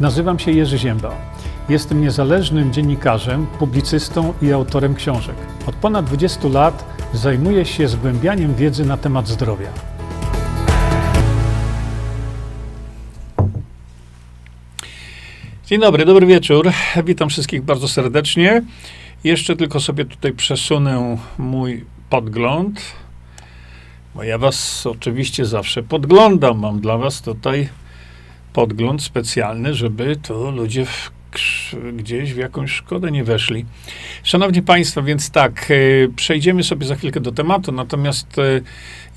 Nazywam się Jerzy Ziemba. Jestem niezależnym dziennikarzem, publicystą i autorem książek. Od ponad 20 lat zajmuję się zgłębianiem wiedzy na temat zdrowia. Dzień dobry, dobry wieczór. Witam wszystkich bardzo serdecznie. Jeszcze tylko sobie tutaj przesunę mój podgląd, bo ja was oczywiście zawsze podglądam. Mam dla was tutaj podgląd specjalny, żeby to ludzie w, gdzieś w jakąś szkodę nie weszli. Szanowni Państwo, więc tak, e, przejdziemy sobie za chwilkę do tematu, natomiast e,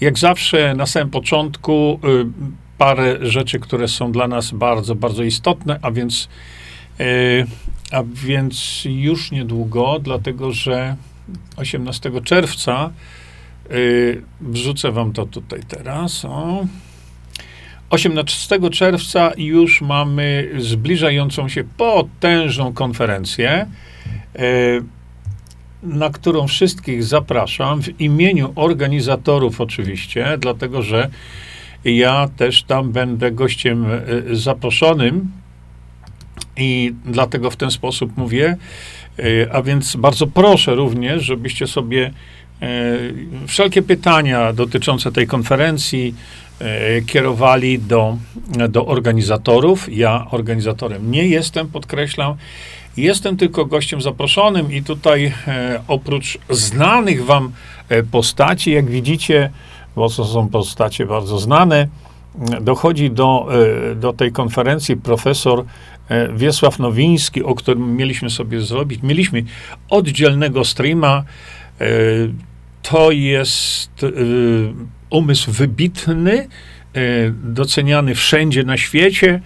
jak zawsze na samym początku e, parę rzeczy, które są dla nas bardzo, bardzo istotne, a więc, a więc już niedługo, dlatego że 18 czerwca wrzucę wam to tutaj teraz. O. 18 czerwca już mamy zbliżającą się potężną konferencję, e, na którą wszystkich zapraszam w imieniu organizatorów oczywiście, dlatego że ja też tam będę gościem e, zaproszonym i dlatego w ten sposób mówię. E, a więc bardzo proszę również, żebyście sobie wszelkie pytania dotyczące tej konferencji, kierowali do, do organizatorów. Ja organizatorem nie jestem, podkreślam. Jestem tylko gościem zaproszonym i tutaj e, oprócz znanych wam e, postaci, jak widzicie, bo to są postacie bardzo znane, dochodzi do, do tej konferencji profesor Wiesław Nowiński, o którym mieliśmy sobie zrobić. Mieliśmy oddzielnego streama. To jest umysł wybitny, e, doceniany wszędzie na świecie,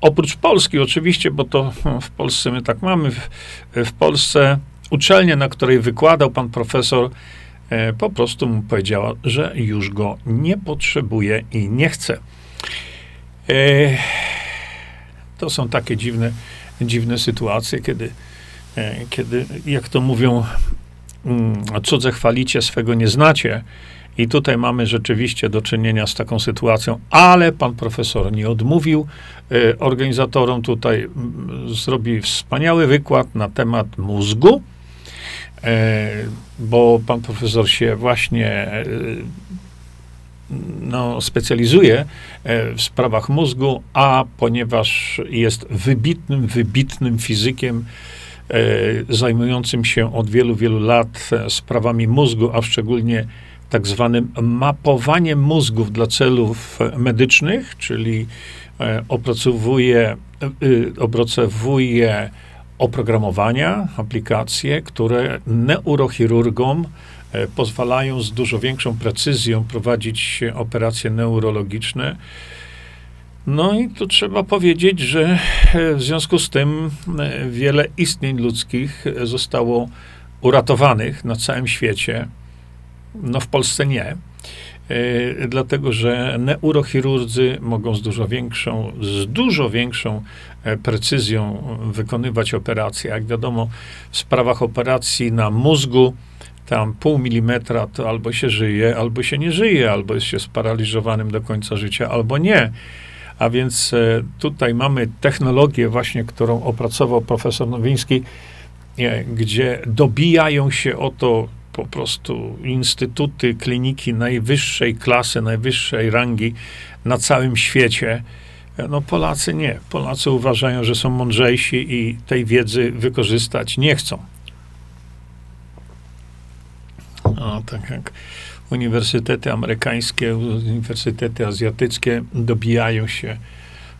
oprócz Polski oczywiście, bo to w Polsce my tak mamy. W, w Polsce uczelnia, na której wykładał pan profesor, e, po prostu mu powiedziała, że już go nie potrzebuje i nie chce. E, to są takie dziwne, dziwne sytuacje, kiedy, kiedy jak to mówią, mm, cudze chwalicie, swego nie znacie. I tutaj mamy rzeczywiście do czynienia z taką sytuacją, ale pan profesor nie odmówił. E, organizatorom tutaj zrobi wspaniały wykład na temat mózgu, e, bo pan profesor się właśnie e, no, specjalizuje w sprawach mózgu, a ponieważ jest wybitnym, wybitnym fizykiem, zajmującym się od wielu, wielu lat sprawami mózgu, a szczególnie tak zwanym mapowaniem mózgów dla celów medycznych, czyli e, opracowuje, e, opracowuje oprogramowania, aplikacje, które neurochirurgom e, pozwalają z dużo większą precyzją prowadzić operacje neurologiczne. No i tu trzeba powiedzieć, że w związku z tym wiele istnień ludzkich zostało uratowanych na całym świecie. No w Polsce nie. Yy, dlatego, że neurochirurdzy mogą z dużo większą, z dużo większą e, precyzją wykonywać operacje. Jak wiadomo, w sprawach operacji na mózgu, tam pół milimetra to albo się żyje, albo się nie żyje, albo jest się sparaliżowanym do końca życia, albo nie. A więc e, tutaj mamy technologię właśnie, którą opracował profesor Nowiński, gdzie dobijają się o to po prostu instytuty, kliniki najwyższej klasy, najwyższej rangi na całym świecie. No Polacy nie. Polacy uważają, że są mądrzejsi i tej wiedzy wykorzystać nie chcą. O, tak jak uniwersytety amerykańskie, uniwersytety azjatyckie dobijają się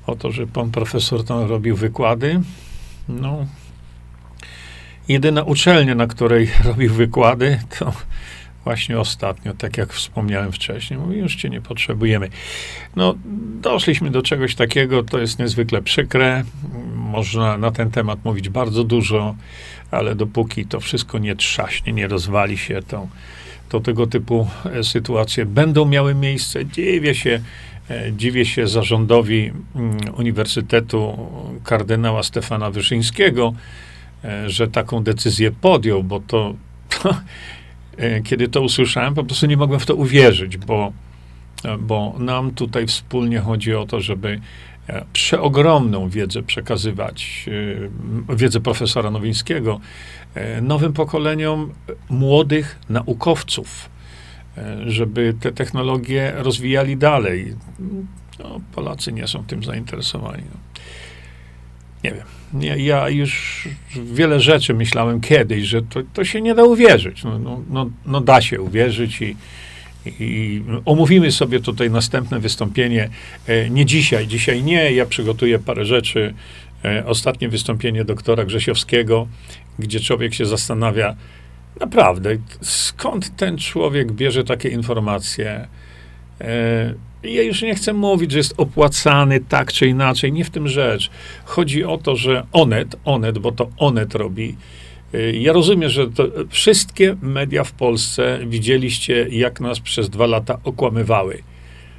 o to, że pan profesor tam robił wykłady. No, Jedyna uczelnia, na której robił wykłady, to właśnie ostatnio, tak jak wspomniałem wcześniej, mówi, już cię nie potrzebujemy. No, doszliśmy do czegoś takiego, to jest niezwykle przykre. Można na ten temat mówić bardzo dużo, ale dopóki to wszystko nie trzaśnie, nie rozwali się, to, to tego typu e, sytuacje będą miały miejsce. Dziwię się, e, dziwię się zarządowi mm, Uniwersytetu kardynała Stefana Wyszyńskiego, że taką decyzję podjął, bo to, to e, kiedy to usłyszałem, po prostu nie mogłem w to uwierzyć, bo, bo nam tutaj wspólnie chodzi o to, żeby e, przeogromną wiedzę przekazywać, e, wiedzę profesora Nowińskiego, e, nowym pokoleniom młodych naukowców, żeby te technologie rozwijali dalej. No, Polacy nie są tym zainteresowani. Nie wiem. Ja, ja już wiele rzeczy myślałem kiedyś, że to, to się nie da uwierzyć. No, no, no, no da się uwierzyć i, i omówimy sobie tutaj następne wystąpienie. E, nie dzisiaj, dzisiaj nie. Ja przygotuję parę rzeczy. E, ostatnie wystąpienie doktora Grzesiowskiego, gdzie człowiek się zastanawia, naprawdę, skąd ten człowiek bierze takie informacje. Ja już nie chcę mówić, że jest opłacany tak czy inaczej, nie w tym rzecz. Chodzi o to, że Onet, Onet, bo to Onet robi, y, ja rozumiem, że wszystkie media w Polsce widzieliście, jak nas przez dwa lata okłamywały.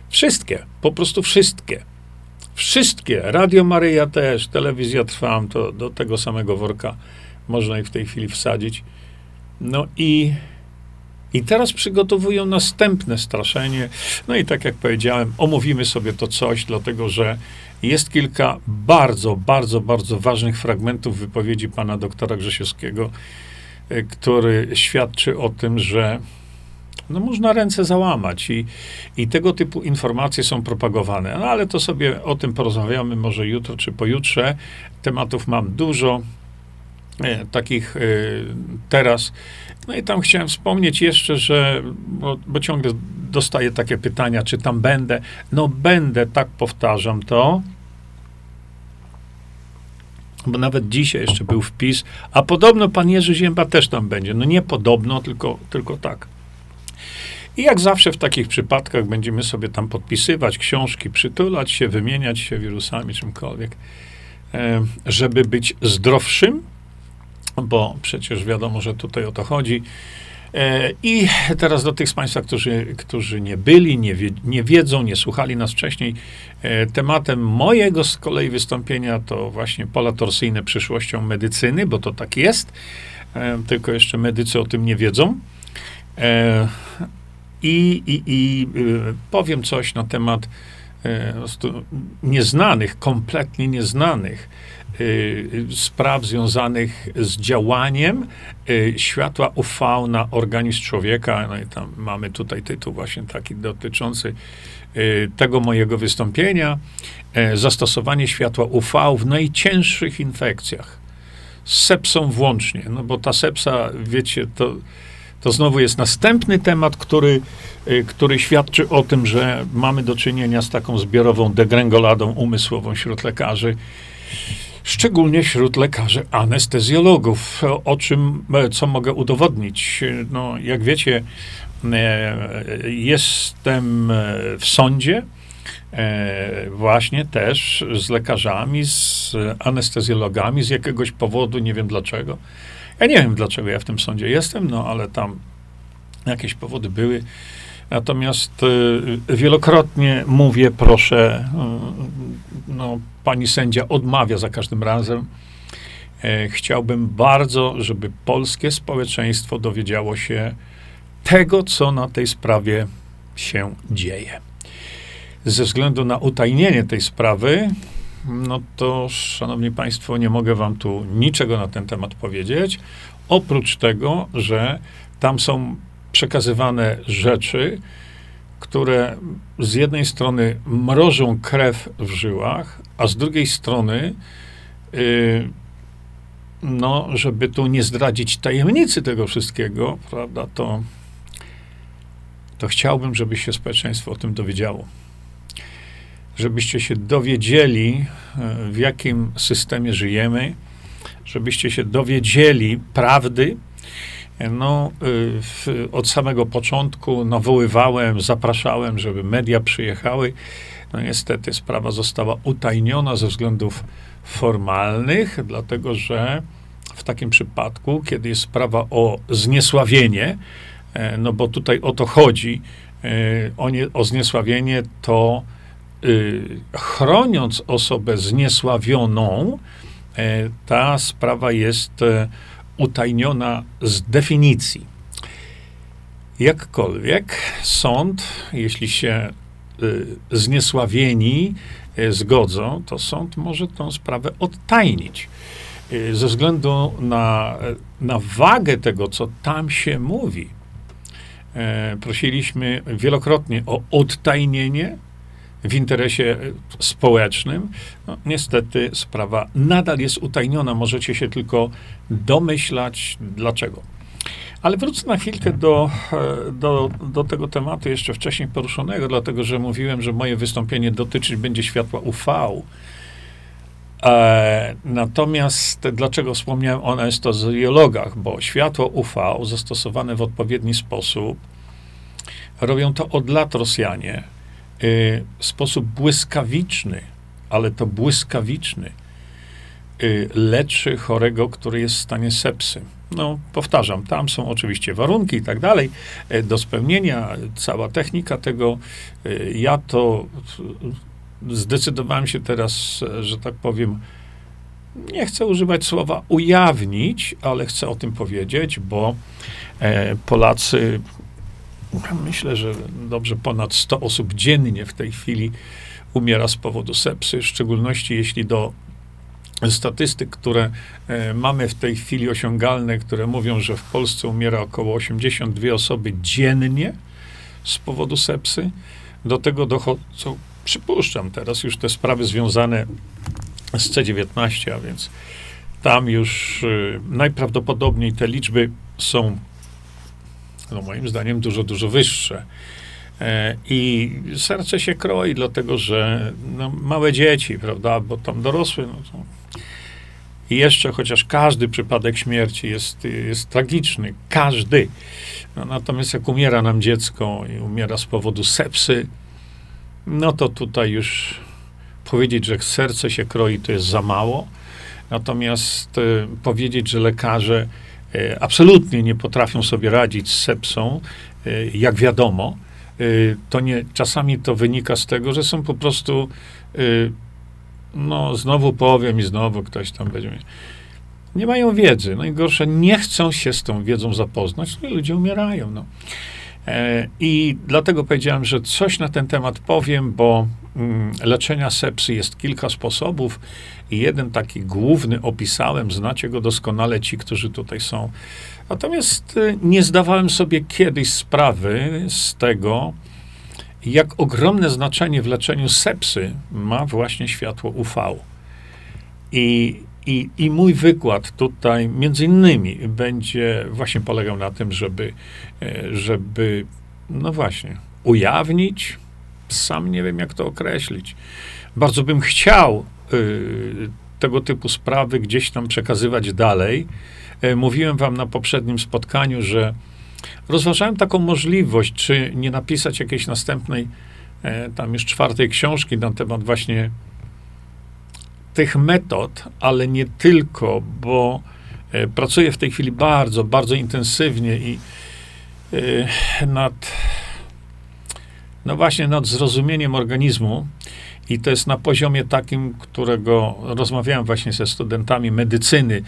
Wszystkie, po prostu wszystkie. Wszystkie. Radio Maryja też, telewizja Trwam, to do tego samego worka można ich w tej chwili wsadzić. No i i teraz przygotowują następne straszenie. No i tak jak powiedziałem, omówimy sobie to coś, dlatego że jest kilka bardzo, bardzo, bardzo ważnych fragmentów wypowiedzi pana doktora Grzesiowskiego, e, który świadczy o tym, że no można ręce załamać i, i tego typu informacje są propagowane. No ale to sobie o tym porozmawiamy może jutro czy pojutrze. Tematów mam dużo. E, takich e, teraz. No i tam chciałem wspomnieć jeszcze, że, bo, bo, ciągle dostaję takie pytania, czy tam będę. No będę, tak powtarzam to. Bo nawet dzisiaj jeszcze był wpis, a podobno pan Jerzy Zięba też tam będzie. No nie podobno, tylko, tylko tak. I jak zawsze w takich przypadkach będziemy sobie tam podpisywać książki, przytulać się, wymieniać się wirusami, czymkolwiek, e, żeby być zdrowszym, bo przecież wiadomo, że tutaj o to chodzi. E, I teraz do tych z Państwa, którzy, którzy nie byli, nie, wie, nie wiedzą, nie słuchali nas wcześniej, e, tematem mojego z kolei wystąpienia to właśnie pola torsyjne przyszłością medycyny, bo to tak jest, e, tylko jeszcze medycy o tym nie wiedzą. I, i, i powiem coś na temat nieznanych, kompletnie nieznanych spraw związanych z działaniem y, światła UV na organizm człowieka. No i tam mamy tutaj tytuł właśnie taki dotyczący y, tego mojego wystąpienia. Zastosowanie światła UV w najcięższych infekcjach. Z sepsą włącznie, no bo ta sepsa, wiecie, to, to znowu jest następny temat, który, który świadczy o tym, że mamy do czynienia z taką zbiorową degrengoladą umysłową wśród lekarzy szczególnie wśród lekarzy anestezjologów. O czym, e, co mogę udowodnić? No, jak wiecie, e, jestem e, w sądzie właśnie też z lekarzami, z anestezjologami z jakiegoś powodu, nie wiem dlaczego. Ja nie wiem, dlaczego ja w tym sądzie jestem, no ale tam jakieś powody były. Natomiast wielokrotnie mówię, proszę, no, pani sędzia odmawia za każdym razem. E, chciałbym bardzo, żeby polskie społeczeństwo dowiedziało się tego, co na tej sprawie się dzieje. Ze względu na utajnienie tej sprawy, no to, szanowni państwo, nie mogę wam tu niczego na ten temat powiedzieć, oprócz tego, że tam są przekazywane rzeczy, które z jednej strony mrożą krew w żyłach, a z drugiej strony, yy, no, żeby tu nie zdradzić tajemnicy tego wszystkiego, prawda, to, to chciałbym, żeby się społeczeństwo o tym dowiedziało. Żebyście się dowiedzieli, w jakim systemie żyjemy, żebyście się dowiedzieli prawdy, no, y, od samego początku nawoływałem, zapraszałem, żeby media przyjechały. No niestety sprawa została utajniona ze względów formalnych, dlatego że w takim przypadku, kiedy jest sprawa o zniesławienie, e, no bo tutaj o to chodzi, e, o, nie, o zniesławienie, to y, chroniąc osobę zniesławioną, e, ta sprawa jest utajniona z definicji. Jakkolwiek sąd, jeśli się zniesławieni zgodzą, to sąd może tę sprawę odtajnić. Ze względu na, na wagę tego, co tam się mówi, prosiliśmy wielokrotnie o odtajnienie w interesie społecznym. No, niestety sprawa nadal jest utajniona. Możecie się tylko domyślać, dlaczego. Ale wrócę na chwilkę do, e, do, do tego tematu jeszcze wcześniej poruszonego, dlatego że mówiłem, że moje wystąpienie dotyczyć będzie światła UV. E, natomiast dlaczego wspomniałem o anestezjologach? Bo światło UV zastosowane w odpowiedni sposób robią to od lat Rosjanie w sposób błyskawiczny, ale to błyskawiczny y, leczy chorego, który jest w stanie sepsy. No, powtarzam, tam są oczywiście warunki i tak dalej y, do spełnienia, cała technika tego. Ja to zdecydowałem się teraz, że tak powiem, nie chcę używać słowa ujawnić, ale chcę o tym powiedzieć, bo e, Polacy Myślę, że dobrze ponad 100 osób dziennie w tej chwili umiera z powodu sepsy, w szczególności jeśli do statystyk, które e, mamy w tej chwili osiągalne, które mówią, że w Polsce umiera około 82 osoby dziennie z powodu sepsy. Do tego dochodzą, przypuszczam teraz już te sprawy związane z C19, a więc tam już e, najprawdopodobniej te liczby są no moim zdaniem dużo, dużo wyższe. E, I serce się kroi, dlatego że no, małe dzieci, prawda, bo tam dorosły, no to... I jeszcze, chociaż każdy przypadek śmierci jest, jest tragiczny, każdy. No, natomiast jak umiera nam dziecko i umiera z powodu sepsy, no to tutaj już powiedzieć, że serce się kroi, to jest za mało. Natomiast y, powiedzieć, że lekarze absolutnie nie potrafią sobie radzić z sepsą, e, jak wiadomo. E, to nie, czasami to wynika z tego, że są po prostu, no znowu powiem i znowu ktoś tam będzie. Nie mają wiedzy. No i gorsze, nie chcą się z tą wiedzą zapoznać, no i ludzie umierają. No. I dlatego powiedziałem, że coś na ten temat powiem, bo mm, leczenia sepsy jest kilka sposobów i jeden taki główny opisałem, znacie go doskonale ci, którzy tutaj są. Natomiast y, nie zdawałem sobie kiedyś sprawy z tego, jak ogromne znaczenie w leczeniu sepsy ma właśnie światło UV. I, i, i mój wykład tutaj między innymi będzie właśnie polegał na tym, żeby, e, żeby no właśnie, ujawnić, sam nie wiem jak to określić. Bardzo bym chciał Y, tego typu sprawy gdzieś tam przekazywać dalej. E, mówiłem wam na poprzednim spotkaniu, że rozważałem taką możliwość, czy nie napisać jakiejś następnej, e, tam już czwartej książki na temat właśnie tych metod, ale nie tylko, bo e, pracuję w tej chwili bardzo, bardzo intensywnie i nad, no właśnie nad zrozumieniem organizmu i to jest na poziomie takim, którego rozmawiałem właśnie ze studentami medycyny,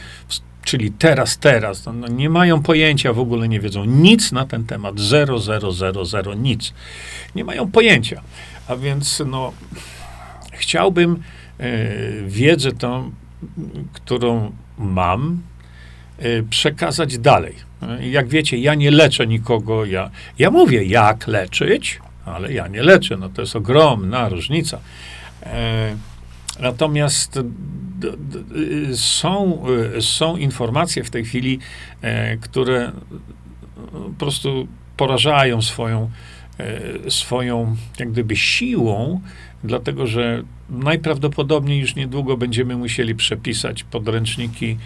czyli teraz, teraz. No, no, nie mają pojęcia, w ogóle nie wiedzą nic na ten temat. Zero, zero, zero, zero, nic. Nie mają pojęcia. A więc no, chciałbym e, wiedzę tą, którą mam, e, przekazać dalej. Jak wiecie, ja nie leczę nikogo, ja, ja mówię, jak leczyć, ale ja nie leczę. No to jest ogromna różnica. E, natomiast są, są informacje w tej chwili, e, które po prostu porażają swoją, e, swoją jak gdyby siłą, dlatego że najprawdopodobniej już niedługo będziemy musieli przepisać podręczniki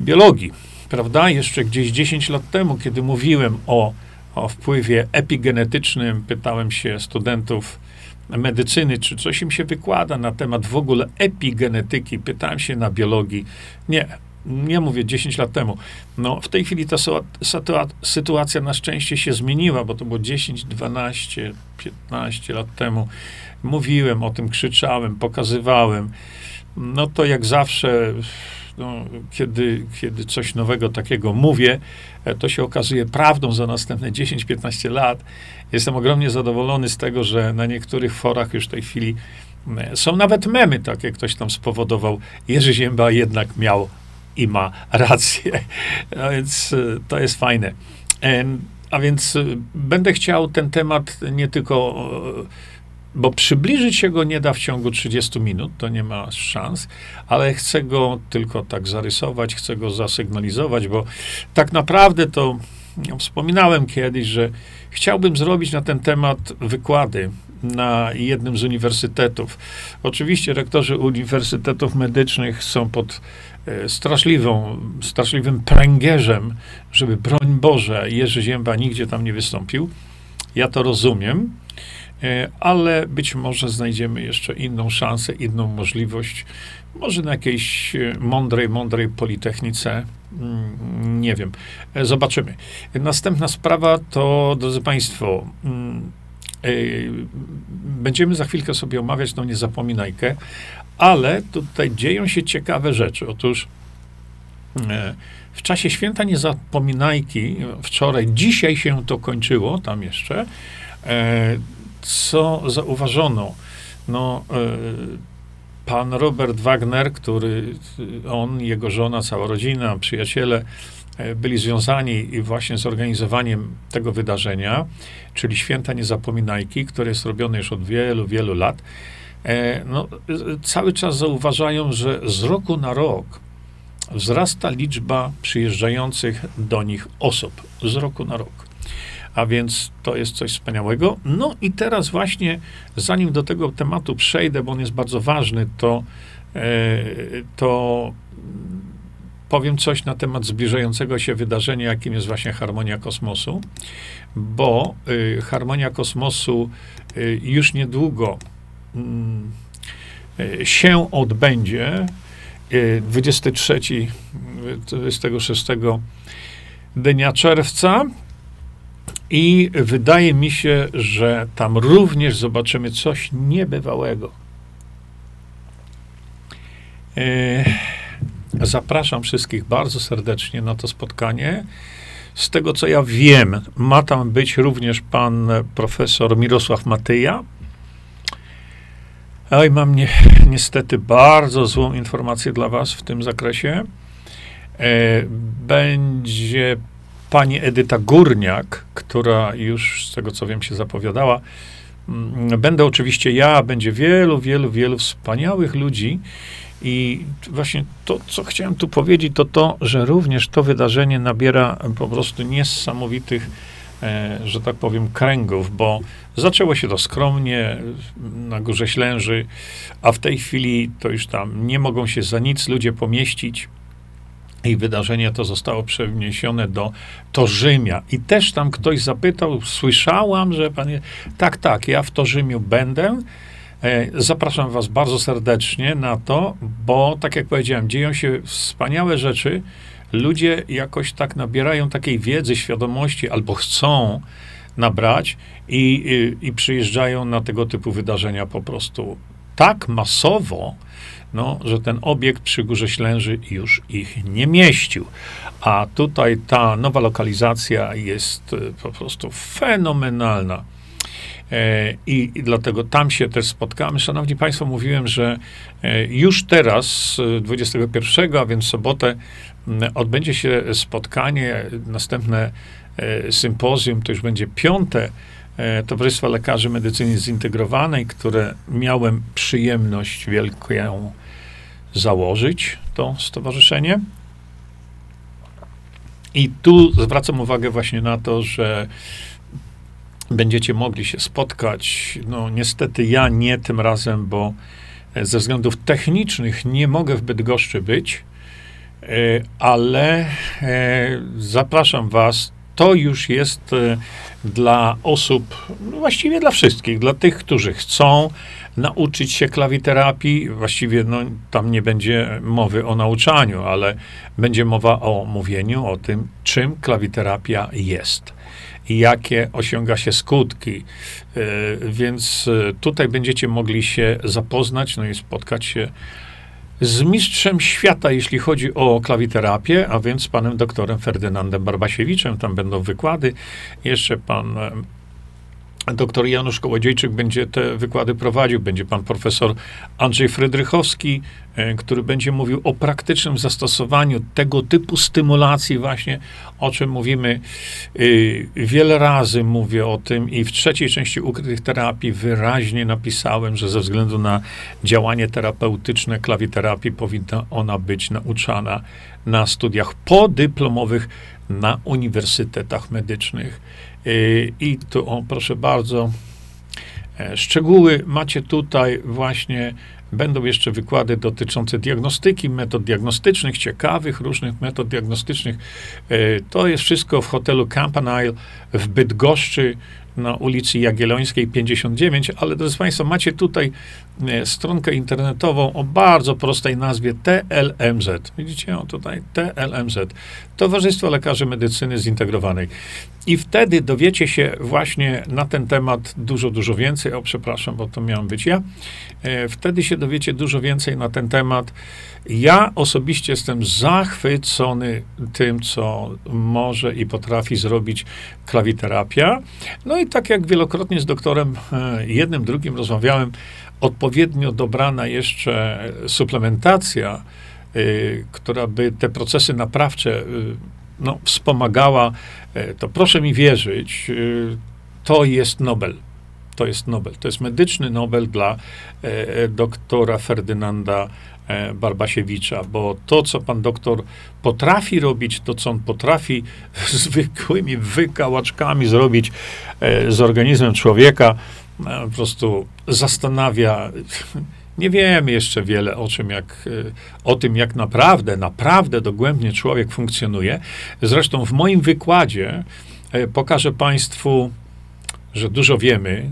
biologii. Prawda? Jeszcze gdzieś 10 lat temu, kiedy mówiłem o, o wpływie epigenetycznym, pytałem się studentów, medycyny, czy coś im się wykłada na temat w ogóle epigenetyki. Pytałem się na biologii. Nie, nie mówię 10 lat temu. No, w tej chwili ta sytuacja na szczęście się zmieniła, bo to było 10, 12, 15 lat temu. Mówiłem o tym, krzyczałem, pokazywałem. No to jak zawsze no, kiedy, kiedy coś nowego takiego mówię, e, to się okazuje prawdą za następne 10-15 lat. Jestem ogromnie zadowolony z tego, że na niektórych forach już w tej chwili są nawet memy, tak jak ktoś tam spowodował. Jerzy Zięba jednak miał i ma rację. A więc e, to jest fajne. A więc e, będę chciał ten temat nie tylko, bo przybliżyć się go nie da w ciągu 30 minut, to nie ma szans, ale chcę go tylko tak zarysować, chcę go zasygnalizować, bo tak naprawdę to no, wspominałem kiedyś, że chciałbym zrobić na ten temat wykłady na jednym z uniwersytetów. Oczywiście rektorzy uniwersytetów medycznych są pod straszliwą, straszliwym pręgierzem, żeby broń Boże, Jerzy Zięba nigdzie tam nie wystąpił. Ja to rozumiem, e, ale być może znajdziemy jeszcze inną szansę, inną możliwość. Może na jakiejś e, mądrej, mądrej politechnice. Mm, nie wiem. Zobaczymy. Następna sprawa to, drodzy Państwo, mm, Będziemy za chwilkę sobie omawiać tą niezapominajkę, ale tutaj dzieją się ciekawe rzeczy. Otóż e, w czasie święta niezapominajki, wczoraj, dzisiaj się to kończyło, tam jeszcze, e, co zauważono? No, e, pan Robert Wagner, który on, jego żona, cała rodzina, przyjaciele, byli związani właśnie z organizowaniem tego wydarzenia, czyli Święta Niezapominajki, które jest robione już od wielu, wielu lat, no, cały czas zauważają, że z roku na rok wzrasta liczba przyjeżdżających do nich osób. Z roku na rok. A więc to jest coś wspaniałego. No i teraz właśnie, zanim do tego tematu przejdę, bo on jest bardzo ważny, to, e, to powiem coś na temat zbliżającego się wydarzenia, jakim jest właśnie harmonia kosmosu, bo y, harmonia kosmosu y, już niedługo się odbędzie. 23, 26 dnia czerwca. I wydaje mi się, że tam również zobaczymy coś niebywałego. Zapraszam wszystkich bardzo serdecznie na to spotkanie. Z tego co ja wiem, ma tam być również pan profesor Mirosław Matyja. Oj, mam nie, niestety bardzo złą informację dla was w tym zakresie. E, będzie pani Edyta Górniak, która już z tego co wiem się zapowiadała. Mm, będę oczywiście ja, będzie wielu, wielu, wielu wspaniałych ludzi. I właśnie to, co chciałem tu powiedzieć, to to, że również to wydarzenie nabiera po prostu niesamowitych, że tak powiem, kręgów, bo zaczęło się to skromnie na Górze Ślęży, a w tej chwili to już tam nie mogą się za nic ludzie pomieścić. I wydarzenie to zostało przeniesione do Torzymia. I też tam ktoś zapytał, słyszałam, że panie, tak, tak, ja w Torzymiu będę, E, zapraszam Was bardzo serdecznie na to, bo tak jak powiedziałem, dzieją się wspaniałe rzeczy. Ludzie jakoś tak nabierają takiej wiedzy, świadomości albo chcą nabrać i, i, i przyjeżdżają na tego typu wydarzenia po prostu tak masowo, no, że ten obiekt przy Górze Ślęży już ich nie mieścił. A tutaj ta nowa lokalizacja jest e, po prostu fenomenalna. E, I, dlatego tam się też spotkamy. Szanowni Państwo, mówiłem, że e, już teraz, 21, a więc sobotę, odbędzie się spotkanie, następne e, sympozjum, to już będzie piąte Towarzystwa Lekarzy Medycyny Zintegrowanej, które miałem przyjemność wielką założyć, to stowarzyszenie. I tu zwracam uwagę właśnie na to, że będziecie mogli się spotkać. No niestety ja nie tym razem, bo e, ze względów technicznych nie mogę w Bydgoszczy być, e, ale e, zapraszam was. To już jest dla osób, no właściwie dla wszystkich, dla tych, którzy chcą nauczyć się klawiterapii. Właściwie no, tam nie będzie mowy o nauczaniu, ale będzie mowa o mówieniu o tym, czym klawiterapia jest jakie osiąga się skutki. E, więc e, tutaj będziecie mogli się zapoznać, no i spotkać się z mistrzem świata, jeśli chodzi o klawiterapię, a więc panem doktorem Ferdynandem Barbasiewiczem. Tam będą wykłady. Jeszcze pan Doktor Janusz Kołodziejczyk będzie te wykłady prowadził. Będzie pan profesor Andrzej Frydrychowski, e, który będzie mówił o praktycznym zastosowaniu tego typu stymulacji, właśnie o czym mówimy. E, wiele razy mówię o tym i w trzeciej części ukrytych terapii wyraźnie napisałem, że ze względu na działanie terapeutyczne klawiterapii powinna ona być nauczana na studiach podyplomowych na uniwersytetach medycznych. I tu, o, proszę bardzo, e, szczegóły macie tutaj właśnie. Będą jeszcze wykłady dotyczące diagnostyki, metod diagnostycznych, ciekawych różnych metod diagnostycznych. E, to jest wszystko w hotelu Campanile w Bydgoszczy na ulicy Jagiellońskiej 59, ale drodzy Państwo, macie tutaj e, stronkę internetową o bardzo prostej nazwie TLMZ. Widzicie ją tutaj? TLMZ. Towarzystwo Lekarzy Medycyny Zintegrowanej. I wtedy dowiecie się właśnie na ten temat dużo, dużo więcej. O, przepraszam, bo to miałem być ja. E, wtedy się dowiecie dużo więcej na ten temat. Ja osobiście jestem zachwycony tym, co może i potrafi zrobić klawiterapia. No i tak jak wielokrotnie z doktorem e, jednym, drugim rozmawiałem, odpowiednio dobrana jeszcze suplementacja, y, która by te procesy naprawcze y, no, wspomagała, to proszę mi wierzyć, to jest Nobel. To jest Nobel. To jest medyczny Nobel dla doktora Ferdynanda Barbasiewicza, bo to, co pan doktor potrafi robić, to, co on potrafi zwykłymi wykałaczkami zrobić z organizmem człowieka, po prostu zastanawia. Nie wiemy jeszcze wiele o czym, jak, o tym, jak naprawdę, naprawdę dogłębnie człowiek funkcjonuje. Zresztą w moim wykładzie e, pokażę Państwu, że dużo wiemy,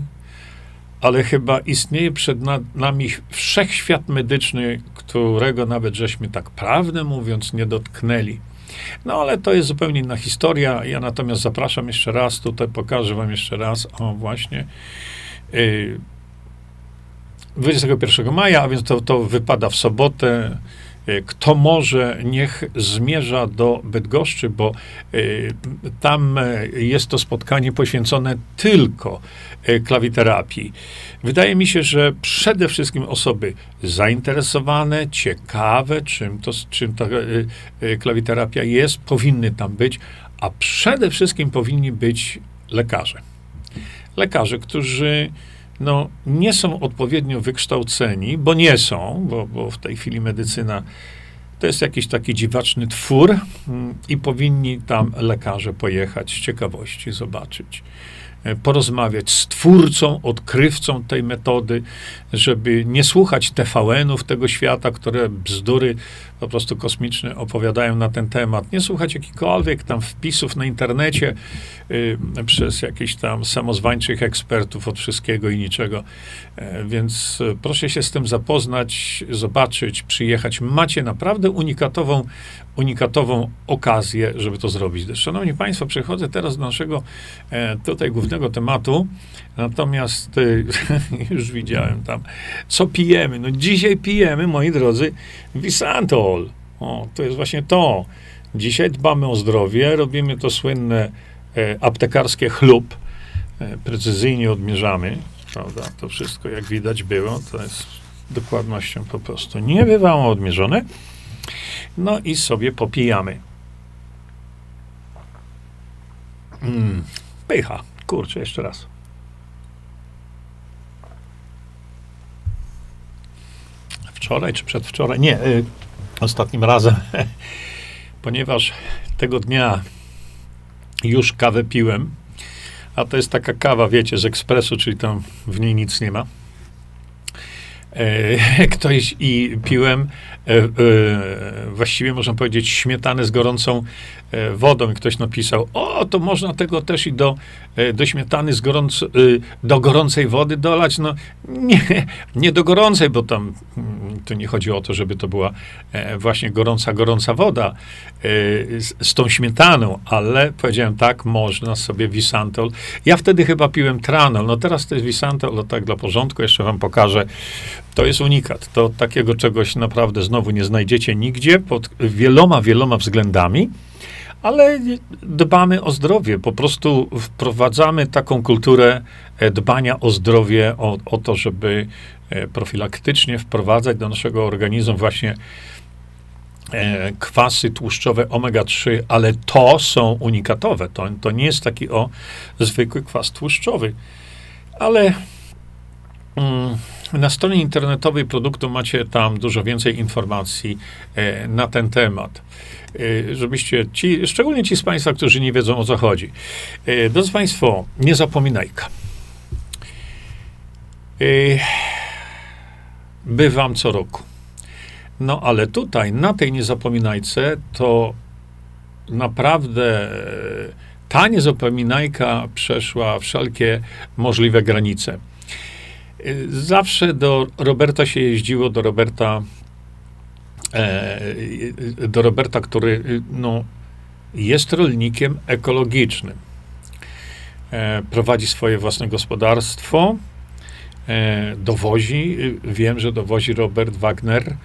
ale chyba istnieje przed nami wszechświat medyczny, którego nawet żeśmy tak prawdę mówiąc nie dotknęli. No ale to jest zupełnie inna historia. Ja natomiast zapraszam jeszcze raz, tutaj pokażę Wam jeszcze raz, o właśnie, 21 y, maja, a więc to, to wypada w sobotę. Y, kto może, niech zmierza do Bydgoszczy, bo y, tam jest to spotkanie poświęcone tylko klawiterapii. Wydaje mi się, że przede wszystkim osoby zainteresowane, ciekawe, czym, to, czym ta klawiterapia jest, powinny tam być, a przede wszystkim powinni być lekarze lekarze, którzy no, nie są odpowiednio wykształceni, bo nie są, bo, bo w tej chwili medycyna to jest jakiś taki dziwaczny twór mm, i powinni tam lekarze pojechać z ciekawości, zobaczyć. E, porozmawiać z twórcą, odkrywcą tej metody, żeby nie słuchać TVN-ów tego świata, które bzdury po prostu kosmiczne opowiadają na ten temat. Nie słuchać jakichkolwiek tam wpisów na internecie y, przez jakichś tam samozwańczych ekspertów od wszystkiego i niczego. E, więc e, proszę się z tym zapoznać, zobaczyć, przyjechać. Macie naprawdę unikatową, unikatową okazję, żeby to zrobić. Szanowni Państwo, przechodzę teraz do naszego e, tutaj głównego tematu. Natomiast już widziałem tam, co pijemy. No dzisiaj pijemy, moi drodzy, Visantol. O, to jest właśnie to. Dzisiaj dbamy o zdrowie, robimy to słynne e, aptekarskie chlub. E, precyzyjnie odmierzamy, prawda? To wszystko, jak widać było, to jest dokładnością po prostu nie bywało odmierzone. No i sobie popijamy. Mm, pycha. Kurczę, jeszcze raz. Wczoraj czy przedwczoraj? Nie, y, ostatnim razem, ponieważ tego dnia już kawę piłem, a to jest taka kawa, wiecie, z ekspresu, czyli tam w niej nic nie ma. E, ktoś i piłem e, e, właściwie można powiedzieć śmietanę z gorącą wodą i ktoś napisał, o, to można tego też i do, do śmietany z gorąc, do gorącej wody dolać. No nie, nie do gorącej, bo tam tu nie chodzi o to, żeby to była e, właśnie gorąca, gorąca woda e, z, z, tą śmietaną, ale powiedziałem tak, można sobie Wisantol. Ja wtedy chyba piłem Tranol, no teraz to jest Wisantol, no tak dla porządku, jeszcze wam pokażę. To jest unikat. To takiego czegoś naprawdę znowu nie znajdziecie nigdzie pod wieloma, wieloma względami ale dbamy o zdrowie. Po prostu wprowadzamy taką kulturę e, dbania o zdrowie, o, o to, żeby e, profilaktycznie wprowadzać do naszego organizmu właśnie e, kwasy tłuszczowe omega-3, ale to są unikatowe. To, to nie jest taki o zwykły kwas tłuszczowy. Ale mm, na stronie internetowej produktu macie tam dużo więcej informacji e, na ten temat. E, żebyście ci, szczególnie ci z Państwa, którzy nie wiedzą o co chodzi. E, drodzy Państwo, nie zapominajka. Bywam co roku. No ale tutaj, na tej niezapominajce, to naprawdę ta niezapominajka przeszła wszelkie możliwe granice. Zawsze do Roberta się jeździło, do Roberta, e, do Roberta, który no, jest rolnikiem ekologicznym. E, prowadzi swoje własne gospodarstwo, e, dowozi, wiem, że dowozi Robert Wagner,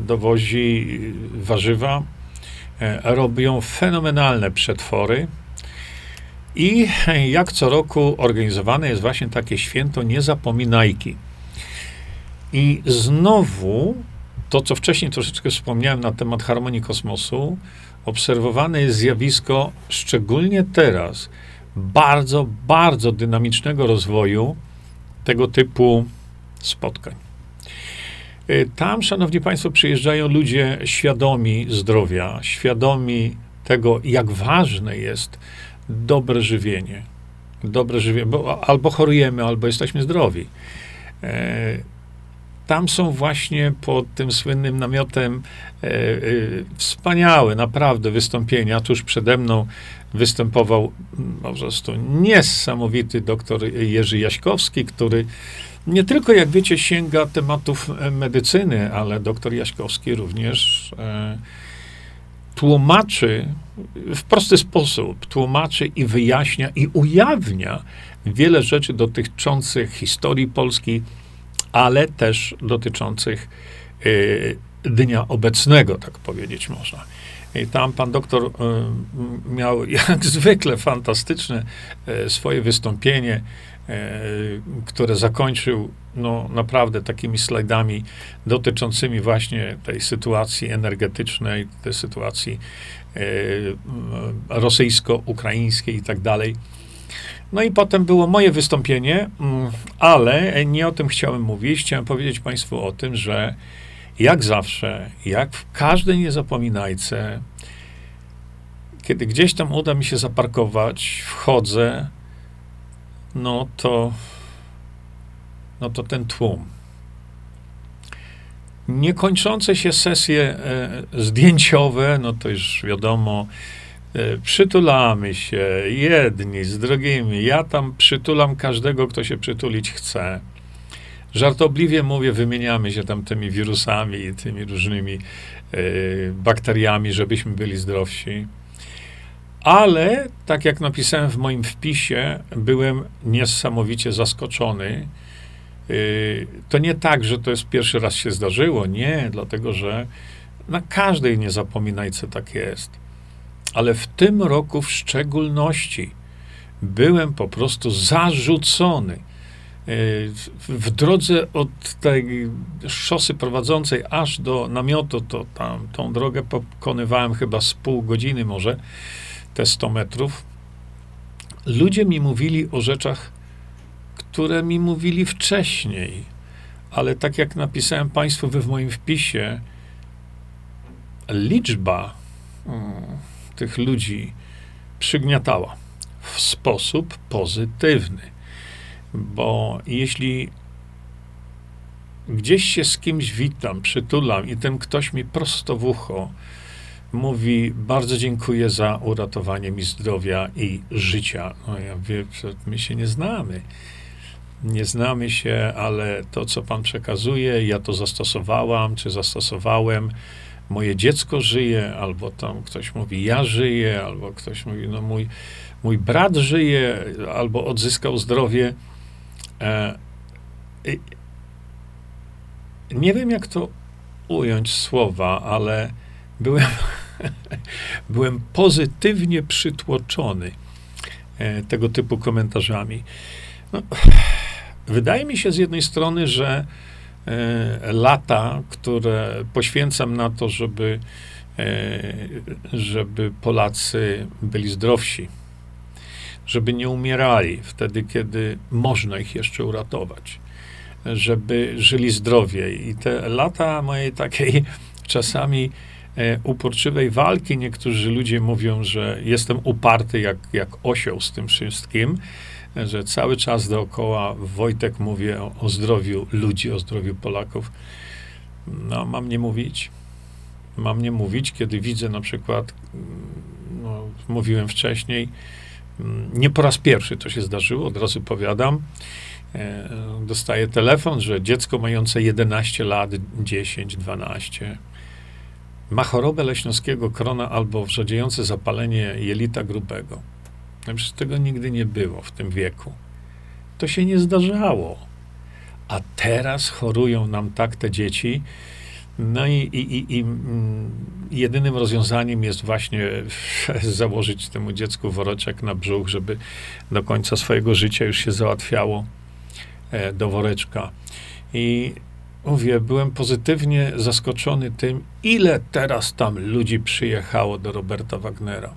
dowozi warzywa, robią fenomenalne przetwory, i jak co roku organizowane jest właśnie takie święto Niezapominajki. I znowu to, co wcześniej troszeczkę wspomniałem na temat harmonii kosmosu, obserwowane jest zjawisko, szczególnie teraz, bardzo, bardzo dynamicznego rozwoju tego typu spotkań. Y, tam, szanowni państwo, przyjeżdżają ludzie świadomi zdrowia, świadomi tego, jak ważne jest dobre żywienie. Dobre żywienie, bo albo chorujemy, albo jesteśmy zdrowi. E, tam są właśnie pod tym słynnym namiotem e, e, wspaniałe, naprawdę wystąpienia. Tuż przede mną występował po prostu niesamowity doktor Jerzy Jaśkowski, który nie tylko, jak wiecie, sięga tematów medycyny, ale doktor Jaśkowski również e, tłumaczy w prosty sposób, tłumaczy i wyjaśnia i ujawnia wiele rzeczy dotyczących historii Polski, ale też dotyczących y, dnia obecnego, tak powiedzieć można. I tam pan doktor y, miał jak zwykle fantastyczne y, swoje wystąpienie, które zakończył no, naprawdę takimi slajdami dotyczącymi właśnie tej sytuacji energetycznej, tej sytuacji e, rosyjsko-ukraińskiej i tak dalej. No i potem było moje wystąpienie, mm, ale nie o tym chciałem mówić. Chciałem powiedzieć Państwu o tym, że jak zawsze, jak w każdej niezapominajce, kiedy gdzieś tam uda mi się zaparkować, wchodzę, no to, no to ten tłum. Niekończące się sesje e, zdjęciowe, no to już wiadomo, e, przytulamy się jedni z drugimi. Ja tam przytulam każdego, kto się przytulić chce. Żartobliwie mówię, wymieniamy się tam tymi wirusami i tymi różnymi e, bakteriami, żebyśmy byli zdrowsi. Ale, tak jak napisałem w moim wpisie, byłem niesamowicie zaskoczony. Y, to nie tak, że to jest pierwszy raz się zdarzyło. Nie, dlatego że na każdej niezapominajce tak jest. Ale w tym roku w szczególności byłem po prostu zarzucony. Y, w drodze od tej szosy prowadzącej aż do namiotu, to tam tą drogę pokonywałem chyba z pół godziny może te 100 metrów, ludzie mi mówili o rzeczach, które mi mówili wcześniej, ale tak jak napisałem Państwu w moim wpisie, liczba hmm, tych ludzi przygniatała w sposób pozytywny. Bo jeśli gdzieś się z kimś witam, przytulam i ten ktoś mi prosto w ucho mówi, bardzo dziękuję za uratowanie mi zdrowia i życia. No ja wiem, my się nie znamy. nie znamy się, ale to, co pan przekazuje, ja to zastosowałam, czy zastosowałem, moje dziecko żyje, albo tam ktoś mówi, ja żyję, albo ktoś mówi, no mój, mój brat żyje, albo odzyskał zdrowie. E, nie wiem, jak to ująć słowa, ale byłem, byłem pozytywnie przytłoczony e, tego typu komentarzami. No, wydaje mi się z jednej strony, że e, lata, które poświęcam na to, żeby, e, żeby Polacy byli zdrowsi, żeby nie umierali wtedy, kiedy można ich jeszcze uratować, żeby żyli zdrowie. I te lata mojej takiej czasami uporczywej walki, niektórzy ludzie mówią, że jestem uparty jak, jak osioł z tym wszystkim, że cały czas dookoła Wojtek mówi o, o zdrowiu ludzi, o zdrowiu Polaków. No, mam nie mówić. Mam nie mówić, kiedy widzę na przykład, no, mówiłem wcześniej, nie po raz pierwszy to się zdarzyło, od razu powiadam. E, dostaję telefon, że dziecko mające 11 lat, 10, 12 ma chorobę leśnoskiego krona albo wrzodziejące zapalenie jelita grubego. No przecież tego nigdy nie było w tym wieku. To się nie zdarzało. A teraz chorują nam tak te dzieci. No i, i, i, i mm, jedynym rozwiązaniem jest właśnie założyć temu dziecku woreczek na brzuch, żeby do końca swojego życia już się załatwiało e, do woreczka. I mówię, byłem pozytywnie zaskoczony tym, ile teraz tam ludzi przyjechało do Roberta Wagnera.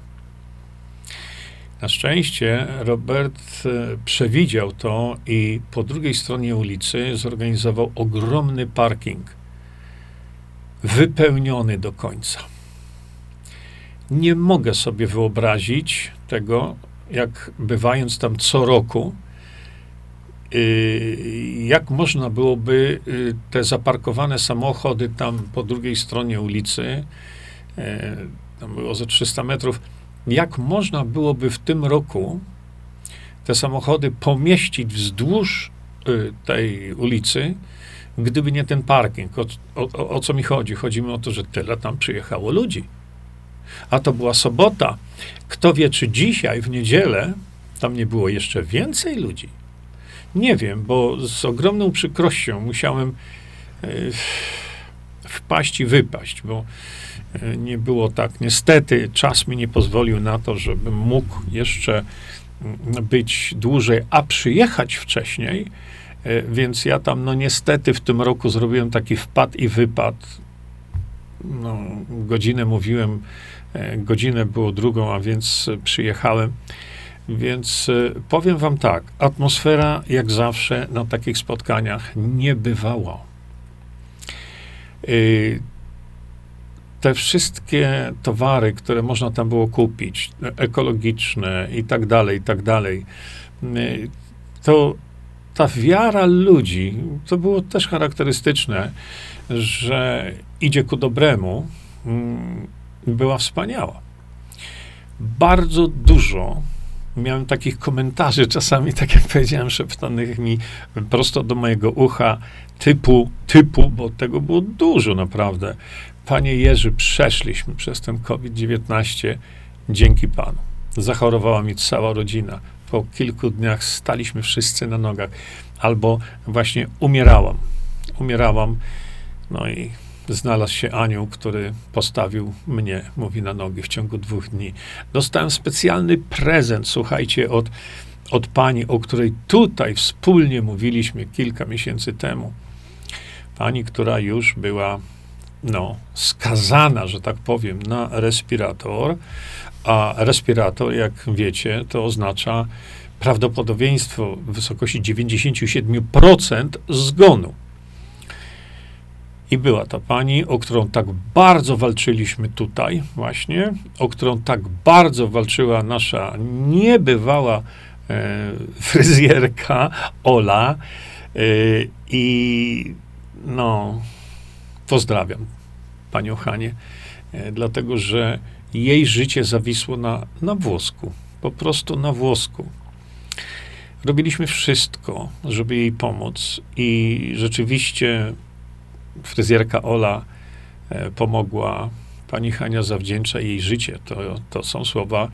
Na szczęście Robert e, przewidział to i po drugiej stronie ulicy zorganizował ogromny parking, wypełniony do końca. Nie mogę sobie wyobrazić tego, jak bywając tam co roku, jak można byłoby y, te zaparkowane samochody tam po drugiej stronie ulicy, e, tam było ze 300 metrów, jak można byłoby w tym roku te samochody pomieścić wzdłuż y, tej ulicy, gdyby nie ten parking. O, o, o, co mi chodzi? Chodzi mi o to, że tyle tam przyjechało ludzi. A to była sobota. Kto wie, czy dzisiaj, w niedzielę, tam nie było jeszcze więcej ludzi? Nie wiem, bo z ogromną przykrością musiałem y, wpaść i wypaść, bo E, nie było tak. Niestety czas mi nie pozwolił na to, żebym mógł jeszcze mm, być dłużej, a przyjechać wcześniej. E, więc ja tam, no niestety w tym roku zrobiłem taki wpad i wypad. No, godzinę mówiłem, e, godzinę było drugą, a więc przyjechałem. Więc powiem wam tak, atmosfera jak zawsze na takich spotkaniach nie bywała te wszystkie towary, które można tam było kupić, ekologiczne i tak dalej, i tak dalej, y, to ta wiara ludzi, to było też charakterystyczne, że idzie ku dobremu, mm, była wspaniała. Bardzo dużo miałem takich komentarzy, czasami, tak jak powiedziałem, szeptanych mi prosto do mojego ucha, typu, typu, bo tego było dużo naprawdę. Panie Jerzy, przeszliśmy przez ten COVID-19 dzięki Panu. Zachorowała mi cała rodzina. Po kilku dniach staliśmy wszyscy na nogach. Albo właśnie umierałam. Umierałam. No i znalazł się anioł, który postawił mnie, mówi, na nogi w ciągu dwóch dni. Dostałem specjalny prezent, słuchajcie, od, od pani, o której tutaj wspólnie mówiliśmy kilka miesięcy temu. Pani, która już była no, skazana, że tak powiem, na respirator, a respirator, jak wiecie, to oznacza prawdopodobieństwo w wysokości 97% zgonu. I była ta pani, o którą tak bardzo walczyliśmy tutaj, właśnie, o którą tak bardzo walczyła nasza niebywała e, fryzjerka Ola. E, I no, pozdrawiam panią Hanie, e, dlatego że jej życie zawisło na, na włosku, po prostu na włosku. robiliśmy wszystko, żeby jej pomóc i rzeczywiście fryzjerka Ola e, pomogła. Pani Hania zawdzięcza jej życie. To, to są słowa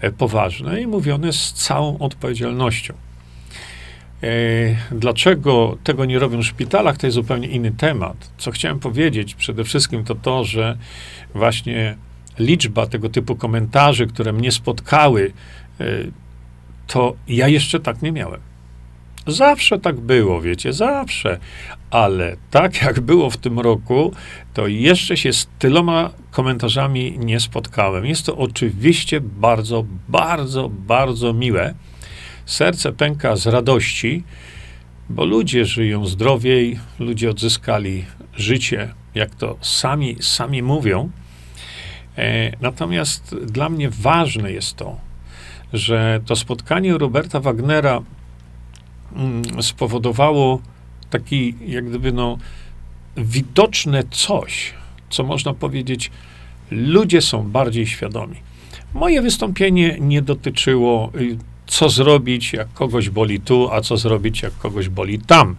e, poważne i mówione z całą odpowiedzialnością. E, dlaczego tego nie robią w szpitalach, to jest zupełnie inny temat. Co chciałem powiedzieć przede wszystkim to to, że właśnie liczba tego typu komentarzy, które mnie spotkały, to ja jeszcze tak nie miałem. Zawsze tak było, wiecie, zawsze. Ale tak jak było w tym roku, to jeszcze się z tyloma komentarzami nie spotkałem. Jest to oczywiście bardzo, bardzo, bardzo miłe. Serce pęka z radości, bo ludzie żyją zdrowiej, ludzie odzyskali życie, jak to sami, sami mówią. E, natomiast dla mnie ważne jest to, że to spotkanie Roberta Wagnera spowodowało taki, jak gdyby, no, widoczne coś, co można powiedzieć, ludzie są bardziej świadomi. Moje wystąpienie nie dotyczyło, y, co zrobić, jak kogoś boli tu, a co zrobić, jak kogoś boli tam.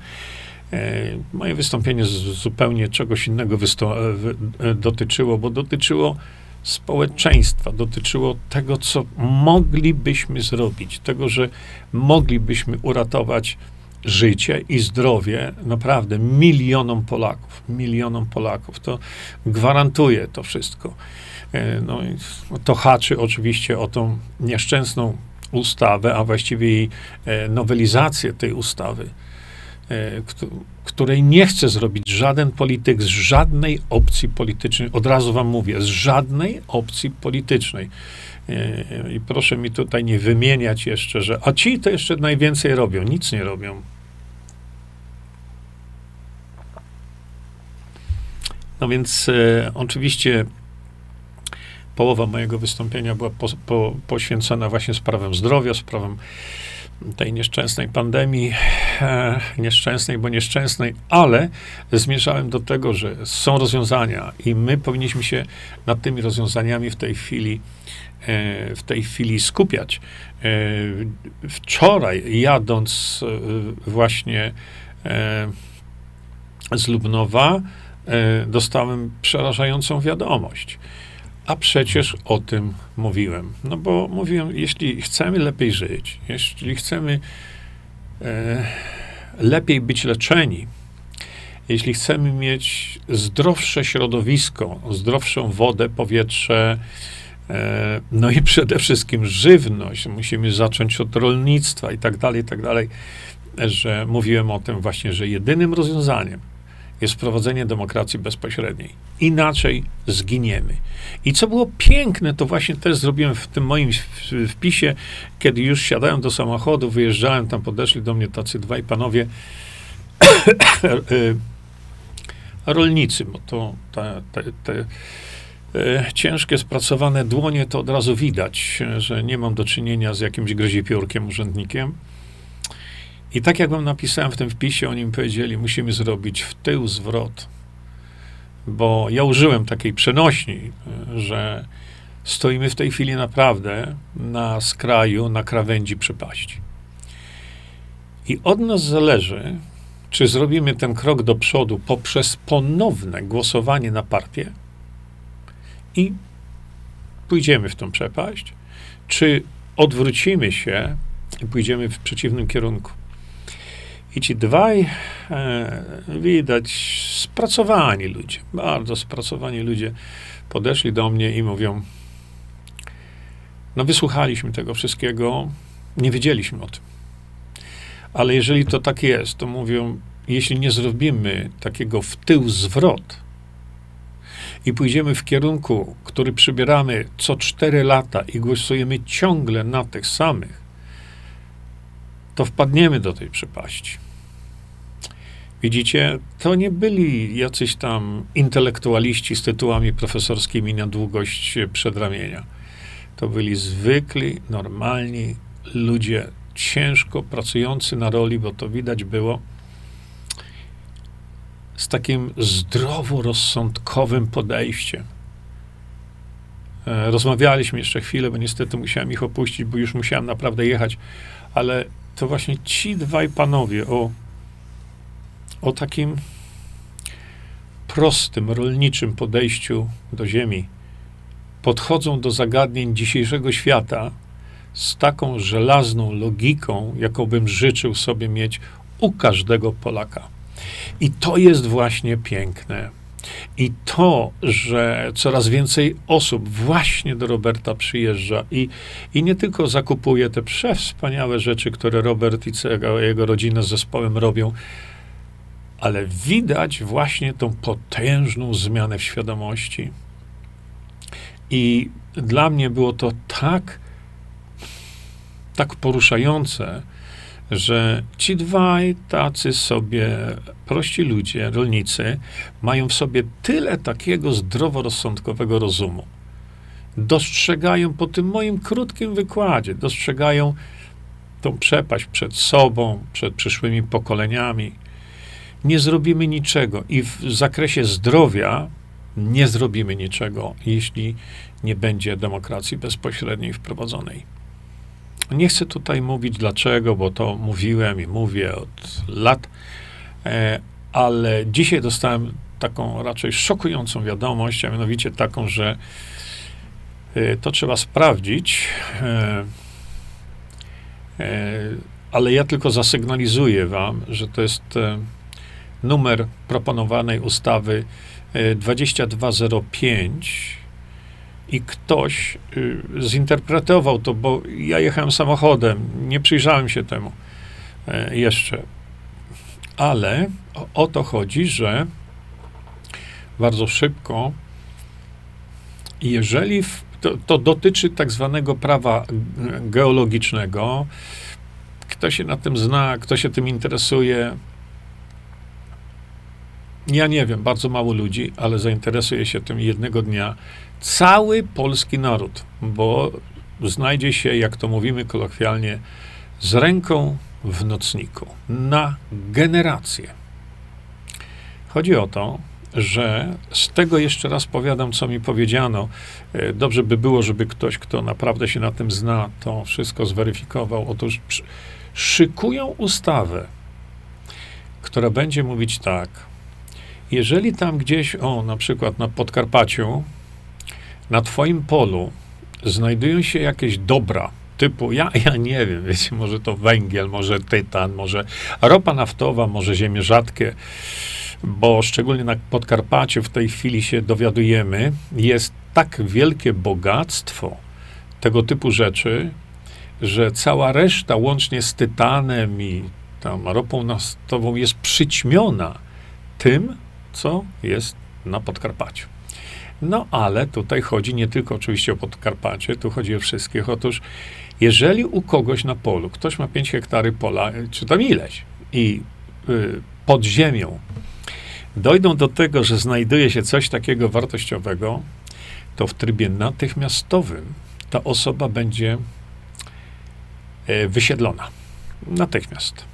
E, moje wystąpienie zupełnie czegoś innego e, dotyczyło, bo dotyczyło społeczeństwa, dotyczyło tego, co moglibyśmy zrobić, tego, że moglibyśmy uratować życie i zdrowie naprawdę milionom Polaków. Milionom Polaków. To gwarantuje to wszystko. E, no, to haczy oczywiście o tą nieszczęsną ustawę, a właściwie jej nowelizację tej ustawy której nie chce zrobić żaden polityk z żadnej opcji politycznej. Od razu wam mówię, z żadnej opcji politycznej. E, I proszę mi tutaj nie wymieniać jeszcze, że a ci to jeszcze najwięcej robią. Nic nie robią. No więc e, oczywiście połowa mojego wystąpienia była po, po, poświęcona właśnie sprawom zdrowia, sprawom tej nieszczęsnej pandemii, e, nieszczęsnej, bo nieszczęsnej, ale zmierzałem do tego, że są rozwiązania i my powinniśmy się nad tymi rozwiązaniami w tej chwili, e, w tej chwili skupiać. E, wczoraj jadąc e, właśnie e, z Lubnowa, e, dostałem przerażającą wiadomość. A przecież o tym mówiłem. No bo mówiłem, jeśli chcemy lepiej żyć, jeśli chcemy e, lepiej być leczeni, jeśli chcemy mieć zdrowsze środowisko, zdrowszą wodę, powietrze, e, no i przede wszystkim żywność, musimy zacząć od rolnictwa i tak dalej, i tak dalej, że mówiłem o tym właśnie, że jedynym rozwiązaniem, jest wprowadzenie demokracji bezpośredniej. Inaczej zginiemy. I co było piękne, to właśnie też zrobiłem w tym moim wpisie, kiedy już siadałem do samochodu, wyjeżdżałem, tam podeszli do mnie tacy dwaj panowie rolnicy, bo to te, te, te ciężkie, spracowane dłonie, to od razu widać, że nie mam do czynienia z jakimś grozipiórkiem, urzędnikiem. I tak jak wam napisałem w tym wpisie, oni mi powiedzieli, musimy zrobić w tył zwrot. Bo ja użyłem takiej przenośni, że stoimy w tej chwili naprawdę na skraju, na krawędzi przepaści. I od nas zależy, czy zrobimy ten krok do przodu poprzez ponowne głosowanie na partię i pójdziemy w tą przepaść, czy odwrócimy się i pójdziemy w przeciwnym kierunku. I ci dwaj, e, widać, spracowani ludzie, bardzo spracowani ludzie, podeszli do mnie i mówią: No, wysłuchaliśmy tego wszystkiego, nie wiedzieliśmy o tym. Ale jeżeli to tak jest, to mówią: Jeśli nie zrobimy takiego w tył zwrot i pójdziemy w kierunku, który przybieramy co cztery lata i głosujemy ciągle na tych samych, to wpadniemy do tej przepaści. Widzicie, to nie byli jacyś tam intelektualiści z tytułami profesorskimi na długość przedramienia. To byli zwykli, normalni ludzie, ciężko pracujący na roli, bo to widać było, z takim zdroworozsądkowym podejściem. E, rozmawialiśmy jeszcze chwilę, bo niestety musiałem ich opuścić, bo już musiałem naprawdę jechać, ale to właśnie ci dwaj panowie o, o takim prostym, rolniczym podejściu do ziemi podchodzą do zagadnień dzisiejszego świata z taką żelazną logiką, jaką bym życzył sobie mieć u każdego Polaka. I to jest właśnie piękne. I to, że coraz więcej osób właśnie do Roberta przyjeżdża i, i nie tylko zakupuje te przewspaniałe rzeczy, które Robert i jego rodzina z zespołem robią, ale widać właśnie tą potężną zmianę w świadomości. I dla mnie było to tak, tak poruszające, że ci dwaj tacy sobie prości ludzie, rolnicy, mają w sobie tyle takiego zdroworozsądkowego rozumu. Dostrzegają po tym moim krótkim wykładzie, dostrzegają tą przepaść przed sobą, przed przyszłymi pokoleniami. Nie zrobimy niczego i w zakresie zdrowia nie zrobimy niczego, jeśli nie będzie demokracji bezpośredniej wprowadzonej. Nie chcę tutaj mówić dlaczego, bo to mówiłem i mówię od lat, e, ale dzisiaj dostałem taką raczej szokującą wiadomość, a mianowicie taką, że e, to trzeba sprawdzić, e, ale ja tylko zasygnalizuję wam, że to jest numer proponowanej ustawy 2205 i ktoś y, zinterpretował to, bo ja jechałem samochodem, nie przyjrzałem się temu e, jeszcze. Ale o, o to chodzi, że bardzo szybko, jeżeli w, to, to dotyczy tak zwanego prawa geologicznego, kto się na tym zna, kto się tym interesuje, ja nie wiem, bardzo mało ludzi, ale zainteresuje się tym jednego dnia cały polski naród, bo znajdzie się, jak to mówimy kolokwialnie, z ręką w nocniku na generację. Chodzi o to, że z tego jeszcze raz powiadam, co mi powiedziano. E, dobrze by było, żeby ktoś, kto naprawdę się na tym zna, to wszystko zweryfikował. Otóż szykują ustawę, która będzie mówić tak, jeżeli tam gdzieś, o, na przykład na Podkarpaciu, na twoim polu znajdują się jakieś dobra, typu, ja, ja nie wiem, wiecie, może to węgiel, może tytan, może ropa naftowa, może ziemie rzadkie, bo szczególnie na Podkarpaciu w tej chwili się dowiadujemy, jest tak wielkie bogactwo tego typu rzeczy, że cała reszta, łącznie z tytanem i tam ropą naftową, jest przyćmiona tym, co jest na Podkarpaciu. No ale tutaj chodzi nie tylko oczywiście o Podkarpacie, tu chodzi o wszystkich. Otóż, jeżeli u kogoś na polu, ktoś ma 5 hektary pola, czy tam ileś, i y, pod ziemią dojdą do tego, że znajduje się coś takiego wartościowego, to w trybie natychmiastowym ta osoba będzie y, wysiedlona. Natychmiast.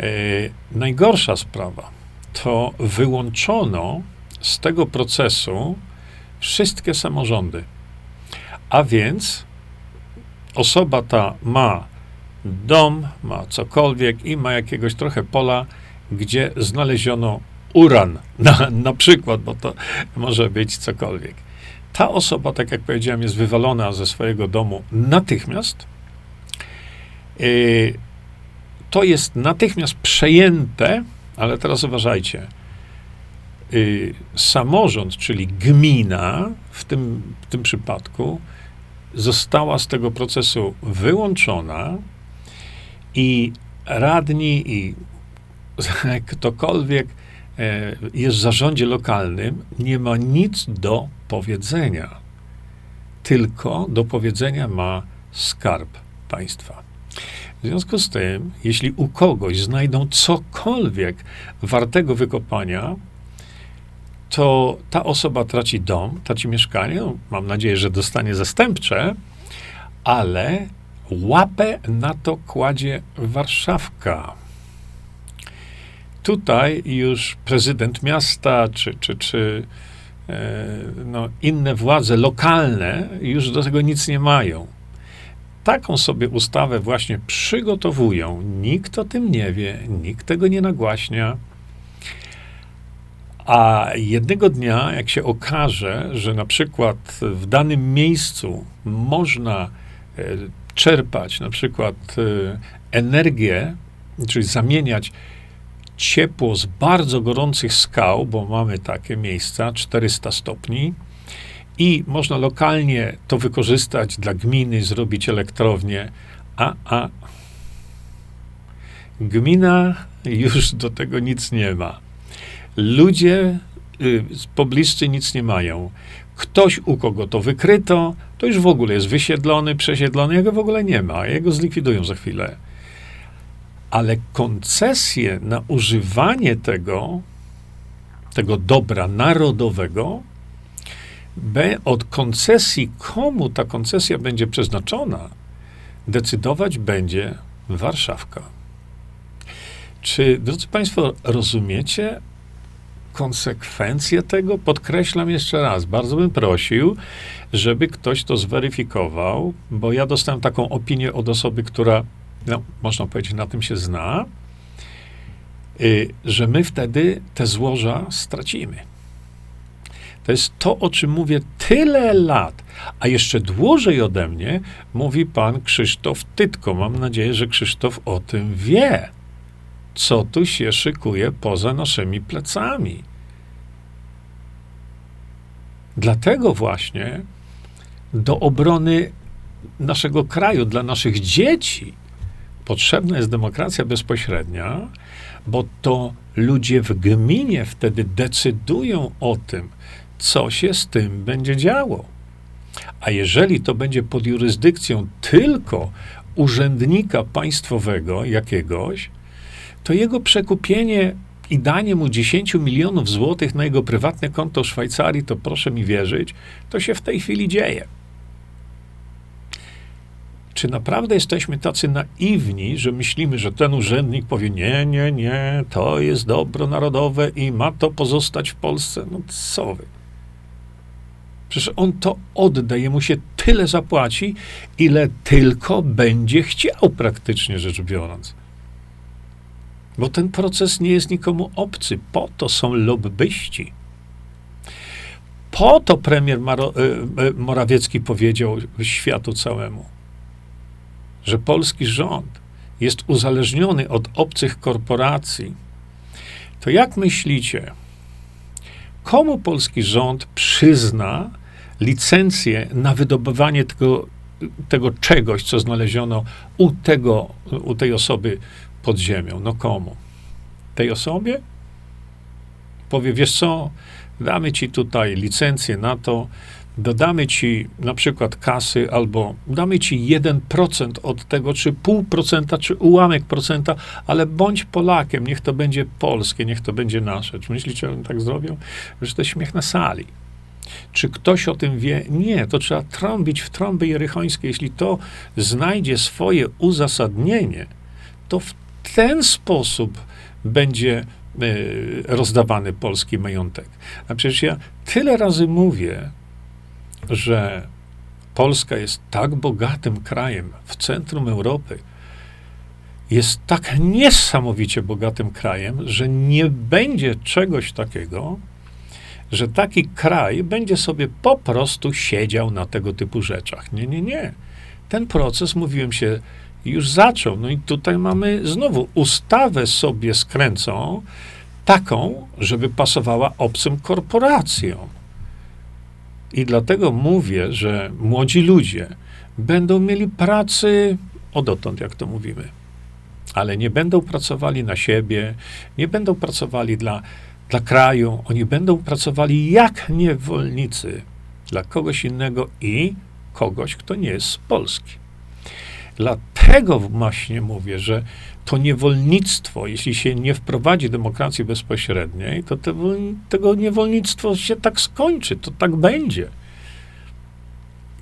Y, najgorsza sprawa to wyłączono z tego procesu wszystkie samorządy. A więc osoba ta ma dom, ma cokolwiek i ma jakiegoś trochę pola, gdzie znaleziono uran, na, na przykład, bo to może być cokolwiek. Ta osoba, tak jak powiedziałem, jest wywalona ze swojego domu natychmiast. Yy, to jest natychmiast przejęte, ale teraz uważajcie y, samorząd, czyli gmina w tym, w tym przypadku, została z tego procesu wyłączona i radni i ktokolwiek e, jest w zarządzie lokalnym, nie ma nic do powiedzenia. Tylko do powiedzenia ma skarb państwa. W związku z tym, jeśli u kogoś znajdą cokolwiek wartego wykopania, to ta osoba traci dom, traci mieszkanie. No, mam nadzieję, że dostanie zastępcze, ale łapę na to kładzie Warszawka. Tutaj już prezydent miasta, czy, czy, czy e, no, inne władze lokalne już do tego nic nie mają. Taką sobie ustawę właśnie przygotowują. Nikt o tym nie wie, nikt tego nie nagłaśnia. A jednego dnia, jak się okaże, że na przykład w danym miejscu można e, czerpać na przykład e, energię, czyli zamieniać ciepło z bardzo gorących skał, bo mamy takie miejsca, 400 stopni, i można lokalnie to wykorzystać dla gminy, zrobić elektrownię, a, a gmina już do tego nic nie ma. Ludzie y, pobliscy nic nie mają. Ktoś, u kogo to wykryto, to już w ogóle jest wysiedlony, przesiedlony, jego w ogóle nie ma, jego zlikwidują za chwilę. Ale koncesje na używanie tego, tego dobra narodowego, od koncesji, komu ta koncesja będzie przeznaczona, decydować będzie Warszawka. Czy, drodzy Państwo, rozumiecie konsekwencje tego? Podkreślam jeszcze raz, bardzo bym prosił, żeby ktoś to zweryfikował, bo ja dostałem taką opinię od osoby, która, no, można powiedzieć, na tym się zna, y, że my wtedy te złoża stracimy. To jest to, o czym mówię tyle lat, a jeszcze dłużej ode mnie mówi pan Krzysztof Tytko. Mam nadzieję, że Krzysztof o tym wie, co tu się szykuje poza naszymi plecami. Dlatego właśnie do obrony naszego kraju, dla naszych dzieci, potrzebna jest demokracja bezpośrednia, bo to ludzie w gminie wtedy decydują o tym, co się z tym będzie działo. A jeżeli to będzie pod jurysdykcją tylko urzędnika państwowego jakiegoś, to jego przekupienie i danie mu 10 milionów złotych na jego prywatne konto w Szwajcarii, to proszę mi wierzyć, to się w tej chwili dzieje. Czy naprawdę jesteśmy tacy naiwni, że myślimy, że ten urzędnik powie: Nie, nie, nie, to jest dobro narodowe i ma to pozostać w Polsce? No co wy? Przecież on to odda, jemu się tyle zapłaci, ile tylko będzie chciał, praktycznie rzecz biorąc. Bo ten proces nie jest nikomu obcy. Po to są lobbyści. Po to premier Maro, e, e, Morawiecki powiedział światu całemu, że polski rząd jest uzależniony od obcych korporacji. To jak myślicie, komu polski rząd przyzna licencję na wydobywanie tego, tego czegoś, co znaleziono u, tego, u tej osoby pod ziemią? No komu? Tej osobie? Powie, wiesz co, damy ci tutaj licencję na to, dodamy ci na przykład kasy, albo damy ci 1% od tego, czy pół procenta, czy ułamek procenta, ale bądź Polakiem, niech to będzie polskie, niech to będzie nasze. Czy myślicie, że tak zrobią? Że to śmiech na sali. Czy ktoś o tym wie? Nie, to trzeba trąbić w trąby jerychońskie. Jeśli to znajdzie swoje uzasadnienie, to w ten sposób będzie y, rozdawany polski majątek. A przecież ja tyle razy mówię, że Polska jest tak bogatym krajem w centrum Europy, jest tak niesamowicie bogatym krajem, że nie będzie czegoś takiego, że taki kraj będzie sobie po prostu siedział na tego typu rzeczach. Nie, nie, nie. Ten proces, mówiłem się, już zaczął. No i tutaj mamy znowu ustawę sobie skręcą, taką, żeby pasowała obcym korporacjom. I dlatego mówię, że młodzi ludzie będą mieli pracy odotąd, jak to mówimy, ale nie będą pracowali na siebie, nie będą pracowali dla, dla kraju, oni będą pracowali jak niewolnicy dla kogoś innego i kogoś, kto nie jest z Polski. Dlatego właśnie mówię, że to niewolnictwo, jeśli się nie wprowadzi demokracji bezpośredniej, to te, tego niewolnictwo się tak skończy, to tak będzie.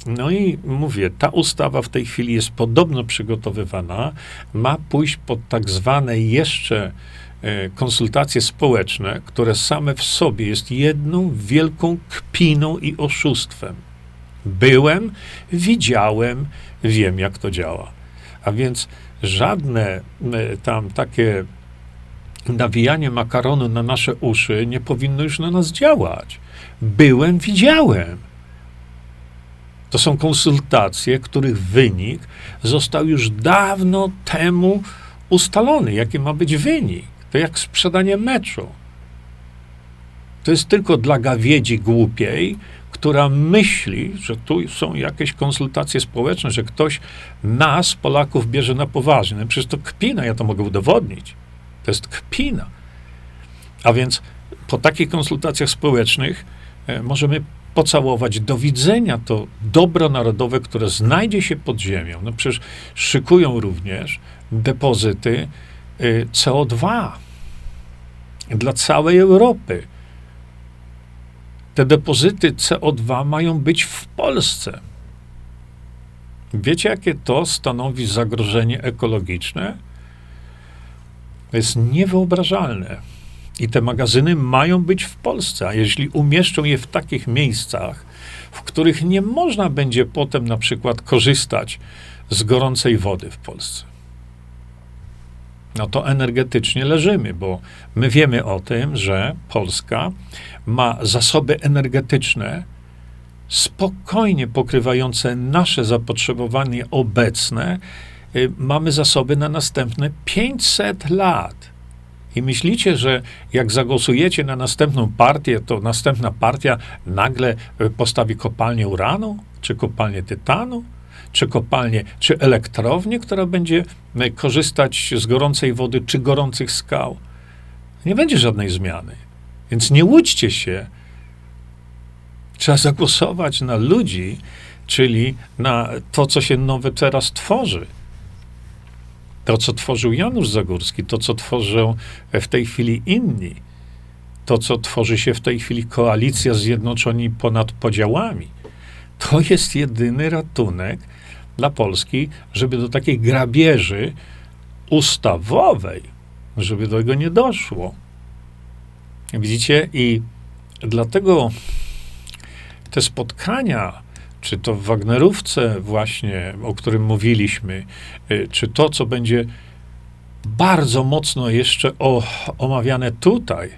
No i mówię, ta ustawa w tej chwili jest podobno przygotowywana, ma pójść pod tak zwane jeszcze e, konsultacje społeczne, które same w sobie jest jedną wielką kpiną i oszustwem. Byłem, widziałem, wiem, jak to działa. A więc żadne e, tam takie nawijanie makaronu na nasze uszy nie powinno już na nas działać. Byłem, widziałem. To są konsultacje, których wynik został już dawno temu ustalony, jaki ma być wynik. To jak sprzedanie meczu. To jest tylko dla gawiedzi głupiej, która myśli, że tu są jakieś konsultacje społeczne, że ktoś nas, Polaków, bierze na poważnie. No przecież to kpina, ja to mogę udowodnić. To jest kpina. A więc po takich konsultacjach społecznych e, możemy pocałować do widzenia to dobro narodowe, które znajdzie się pod ziemią. No przecież szykują również depozyty y, CO2 dla całej Europy. Te depozyty CO2 mają być w Polsce. Wiecie, jakie to stanowi zagrożenie ekologiczne? To jest niewyobrażalne. I te magazyny mają być w Polsce, a jeśli umieszczą je w takich miejscach, w których nie można będzie potem na przykład korzystać z gorącej wody w Polsce, no to energetycznie leżymy, bo my wiemy o tym, że Polska ma zasoby energetyczne spokojnie pokrywające nasze zapotrzebowanie obecne. Y, mamy zasoby na następne 500 lat. I myślicie, że jak zagłosujecie na następną partię, to następna partia nagle y, postawi kopalnię uranu, czy kopalnię tytanu, czy kopalnię, czy elektrownię, która będzie y, korzystać z gorącej wody, czy gorących skał. Nie będzie żadnej zmiany. Więc nie łudźcie się. Trzeba zagłosować na ludzi, czyli na to, co się nowe teraz tworzy. To, co tworzył Janusz Zagórski, to, co tworzą w tej chwili inni, to, co tworzy się w tej chwili koalicja zjednoczeni ponad podziałami, to jest jedyny ratunek dla Polski, żeby do takiej grabieży ustawowej, żeby do tego nie doszło. Widzicie? I dlatego te spotkania czy to w Wagnerówce właśnie, o którym mówiliśmy, y, czy to, co będzie bardzo mocno jeszcze o, omawiane tutaj,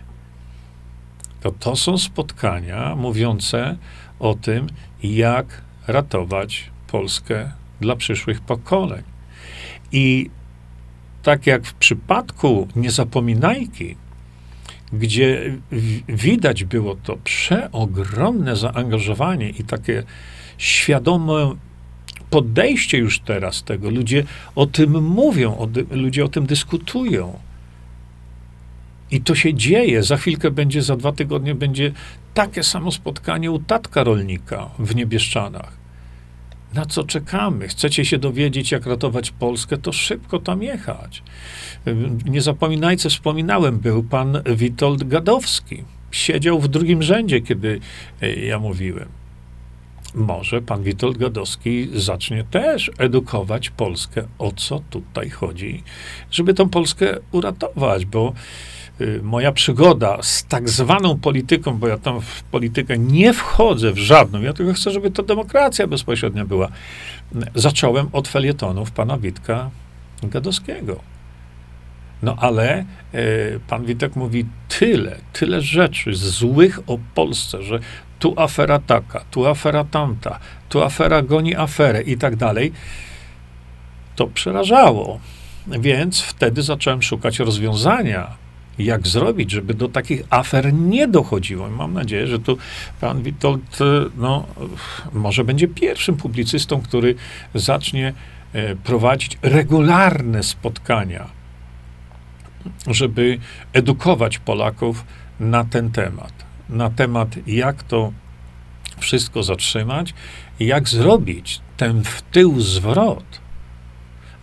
to to są spotkania mówiące o tym, jak ratować Polskę dla przyszłych pokoleń. I tak jak w przypadku Niezapominajki, gdzie widać było to przeogromne zaangażowanie i takie świadome podejście już teraz tego. Ludzie o tym mówią, o ludzie o tym dyskutują. I to się dzieje. Za chwilkę będzie, za dwa tygodnie będzie takie samo spotkanie u tatka rolnika w Niebieszczanach. Na co czekamy? Chcecie się dowiedzieć, jak ratować Polskę, to szybko tam jechać. Nie zapominajcie, wspominałem, był pan Witold Gadowski. Siedział w drugim rzędzie, kiedy e, ja mówiłem może pan Witold Gadowski zacznie też edukować Polskę, o co tutaj chodzi, żeby tą Polskę uratować, bo moja przygoda z tak zwaną polityką, bo ja tam w politykę nie wchodzę w żadną, ja tylko chcę, żeby to demokracja bezpośrednia była. Zacząłem od felietonów pana Witka Gadowskiego. No ale y, pan Witek mówi tyle, tyle rzeczy złych o Polsce, że tu afera taka, tu afera tamta, tu afera goni aferę i tak dalej, to przerażało. Więc wtedy zacząłem szukać rozwiązania, jak zrobić, żeby do takich afer nie dochodziło. I mam nadzieję, że tu pan Witold no, może będzie pierwszym publicystą, który zacznie e, prowadzić regularne spotkania, żeby edukować Polaków na ten temat na temat, jak to wszystko zatrzymać jak zrobić ten w tył zwrot,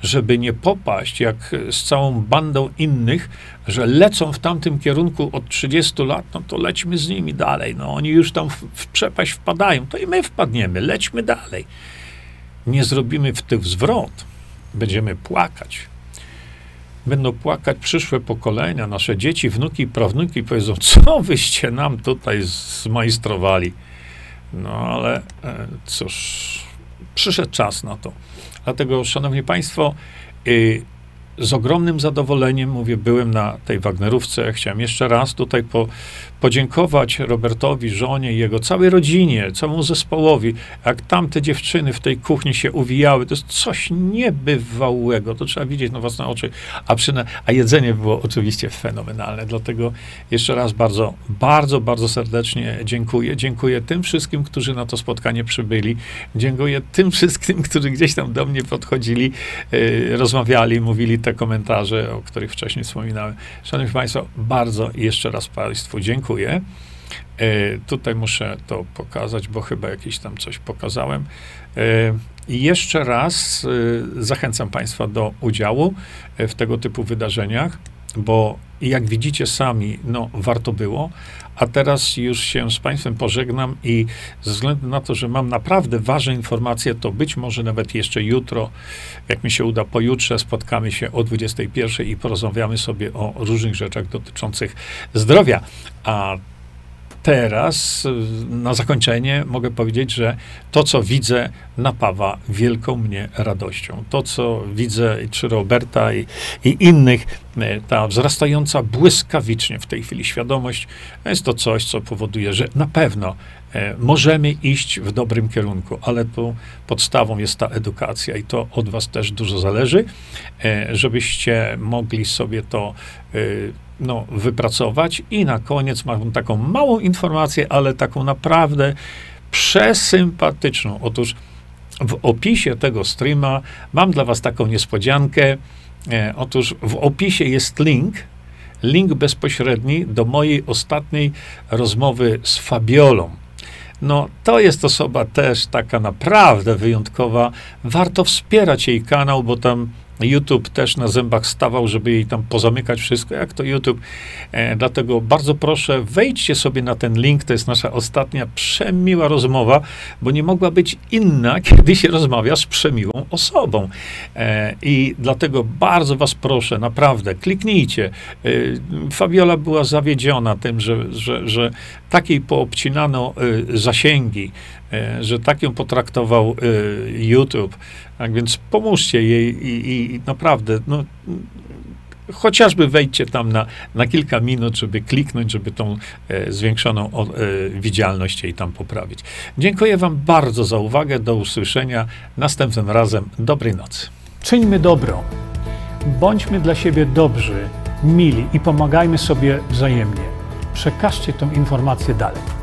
żeby nie popaść jak z całą bandą innych, że lecą w tamtym kierunku od 30 lat, no to lećmy z nimi dalej. No oni już tam w, w przepaść wpadają, to i my wpadniemy, lećmy dalej. Nie zrobimy w tył zwrot, będziemy płakać będą płakać przyszłe pokolenia, nasze dzieci, wnuki prawnuki powiedzą, co wyście nam tutaj zmajstrowali. No ale e, cóż, przyszedł czas na to. Dlatego, szanowni państwo, y, z ogromnym zadowoleniem, mówię, byłem na tej Wagnerówce. Chciałem jeszcze raz tutaj po, podziękować Robertowi, żonie, jego całej rodzinie, całemu zespołowi. Jak tamte dziewczyny w tej kuchni się uwijały, to jest coś niebywałego. To trzeba widzieć na własne oczy. A, przyna- a jedzenie było oczywiście fenomenalne. Dlatego jeszcze raz bardzo, bardzo, bardzo serdecznie dziękuję. Dziękuję tym wszystkim, którzy na to spotkanie przybyli. Dziękuję tym wszystkim, którzy gdzieś tam do mnie podchodzili, yy, rozmawiali, mówili te komentarze, o których wcześniej wspominałem. Szanowni Państwo, bardzo jeszcze raz Państwu dziękuję. E, tutaj muszę to pokazać, bo chyba jakieś tam coś pokazałem. E, I jeszcze raz e, zachęcam Państwa do udziału e, w tego typu wydarzeniach, bo jak widzicie sami, no warto było. A teraz już się z Państwem pożegnam i ze względu na to, że mam naprawdę ważne informacje, to być może nawet jeszcze jutro, jak mi się uda, pojutrze spotkamy się o 21 i porozmawiamy sobie o różnych rzeczach dotyczących zdrowia. A teraz na zakończenie mogę powiedzieć, że to, co widzę, napawa wielką mnie radością. To, co widzę, czy Roberta i, i innych, e, ta wzrastająca błyskawicznie w tej chwili świadomość, jest to coś, co powoduje, że na pewno e, możemy iść w dobrym kierunku, ale tu podstawą jest ta edukacja i to od was też dużo zależy, e, żebyście mogli sobie to no, wypracować. I na koniec mam taką małą informację, ale taką naprawdę przesympatyczną. Otóż w opisie tego streama mam dla Was taką niespodziankę. E, otóż w opisie jest link, link bezpośredni do mojej ostatniej rozmowy z Fabiolą. No, to jest osoba też taka naprawdę wyjątkowa. Warto wspierać jej kanał, bo tam YouTube też na zębach stawał, żeby jej tam pozamykać wszystko, jak to YouTube. E, dlatego bardzo proszę, wejdźcie sobie na ten link, to jest nasza ostatnia przemiła rozmowa, bo nie mogła być inna, kiedy się rozmawia z przemiłą osobą. E, I dlatego bardzo was proszę, naprawdę, kliknijcie. E, Fabiola była zawiedziona tym, że, że, że takiej poobcinano e, zasięgi, e, że tak ją potraktował e, YouTube. Tak więc pomóżcie jej i, i naprawdę, no, chociażby wejdźcie tam na, na kilka minut, żeby kliknąć, żeby tą e, zwiększoną o, e, widzialność jej tam poprawić. Dziękuję Wam bardzo za uwagę. Do usłyszenia następnym razem. Dobrej nocy. Czyńmy dobro. Bądźmy dla siebie dobrzy, mili i pomagajmy sobie wzajemnie. Przekażcie tę informację dalej.